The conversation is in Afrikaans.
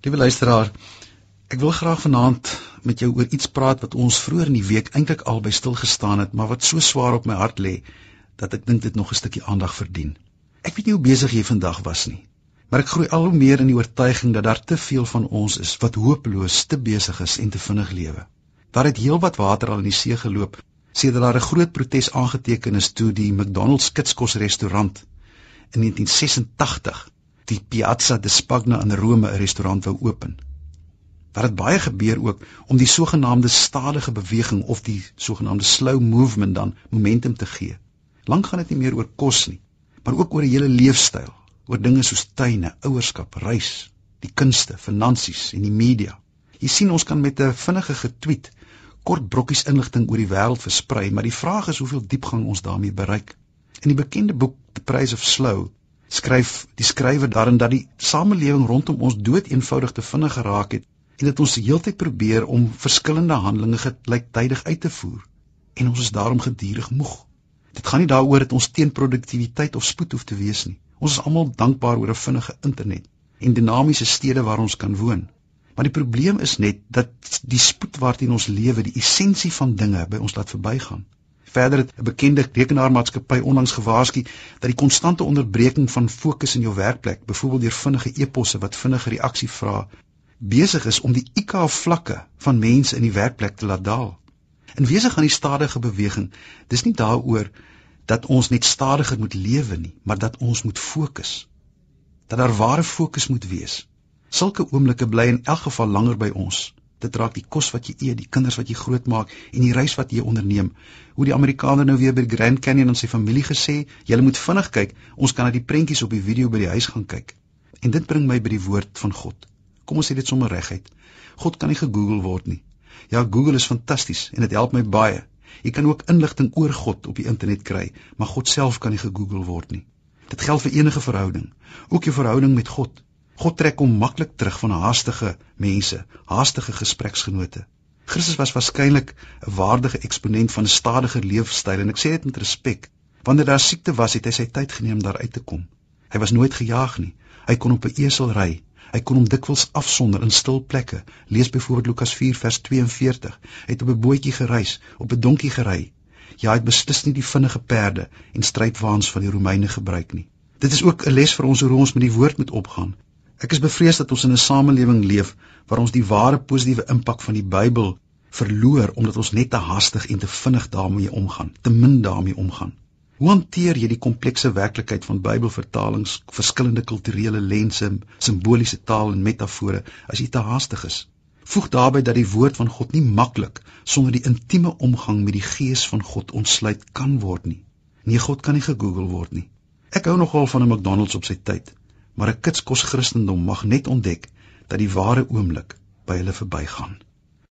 Liewe luisteraar, ek wil graag vanaand met jou oor iets praat wat ons vroeër in die week eintlik al by stil gestaan het, maar wat so swaar op my hart lê dat ek dink dit nog 'n stukkie aandag verdien. Ek weet nie hoe besig jy vandag was nie, maar ek groei al hoe meer in die oortuiging dat daar te veel van ons is wat hopeloos te besig is en te vinnig lewe. Daar het heelwat water al in die see geloop sedert daar 'n groot protes aangeteken is toe die McDonald's kitskos restaurant in 1986 die Piazza di Spagna in Rome 'n restaurant wou open. Daar het baie gebeur ook om die sogenaamde stadige beweging of die sogenaamde slow movement dan momentum te gee. Lank gaan dit nie meer oor kos nie, maar ook oor 'n hele leefstyl, oor dinge soos tuine, ouerskap, reis, die kunste, finansies en die media. Jy sien ons kan met 'n vinnige getweet kort brokkies inligting oor die wêreld versprei, maar die vraag is hoeveel diepgang ons daarmee bereik. In die bekende boek The Price of Slow skryf die skrywer daarin dat die samelewing rondom ons dood eenvoudig te vinnig geraak het en dat ons heeltyd probeer om verskillende handelinge gelyktydig uit te voer en ons is daarom gedurig moeg. Dit gaan nie daaroor dat ons teen produktiwiteit of spoed hoef te wees nie. Ons is almal dankbaar oor 'n vinnige internet en dinamiese stede waar ons kan woon. Maar die probleem is net dat die spoed waarteen ons lewe die essensie van dinge by ons laat verbygaan. Verder het 'n bekende rekenaarmaatskappy onlangs gewaarsku dat die konstante onderbreking van fokus in jou werkplek, byvoorbeeld deur vinnige e-posse wat vinnige reaksie vra, besig is om die IQ vlakke van mense in die werkplek te laat daal. In wese gaan die stadige beweging, dis nie daaroor dat ons net stadiger moet lewe nie, maar dat ons moet fokus. Dat daar ware fokus moet wees. Sulke oomblikke bly in elk geval langer by ons dit raak die kos wat jy eet, die kinders wat jy grootmaak en die reis wat jy onderneem. Hoe die Amerikaner nou weer by Grand Canyon aan sy familie gesê, julle moet vinnig kyk, ons kan na die prentjies op die video by die huis gaan kyk. En dit bring my by die woord van God. Kom ons sê dit sommer reguit. God kan nie gegoogel word nie. Ja, Google is fantasties en dit help my baie. Jy kan ook inligting oor God op die internet kry, maar God self kan nie gegoogel word nie. Dit geld vir enige verhouding, ook jou verhouding met God. God trek hom maklik terug van haastige mense, haastige gespreksgenote. Christus was waarskynlik 'n waardige eksponent van 'n stadiger leefstyl en ek sê dit met respek. Wanneer daar siekte was, het hy sy tyd geneem om daar uit te kom. Hy was nooit gejaag nie. Hy kon op 'n esel ry. Hy kon hom dikwels afsonder in stil plekke. Lees byvoorbeeld Lukas 4 vers 42. Hy het op 'n bootjie gereis, op 'n donkie gery. Ja, hy het beslis nie die vinnige perde en strydwaans van die Romeine gebruik nie. Dit is ook 'n les vir ons hoe ons met die woord moet omgaan. Ek is bevrees dat ons in 'n samelewing leef waar ons die ware positiewe impak van die Bybel verloor omdat ons net te hastig en te vinnig daarmee omgaan, te min daarmee omgaan. Hoe hanteer jy die komplekse werklikheid van Bybelvertalings, verskillende kulturele lense, simboliese taal en metafore as jy te haastig is? Voeg daarbey dat die woord van God nie maklik sonder die intieme omgang met die Gees van God ontsluit kan word nie. Nee, God kan nie gegoogel word nie. Ek hou nogal van 'n McDonald's op sy tyd maar 'n kitskos Christendom mag net ontdek dat die ware oomblik by hulle verbygaan.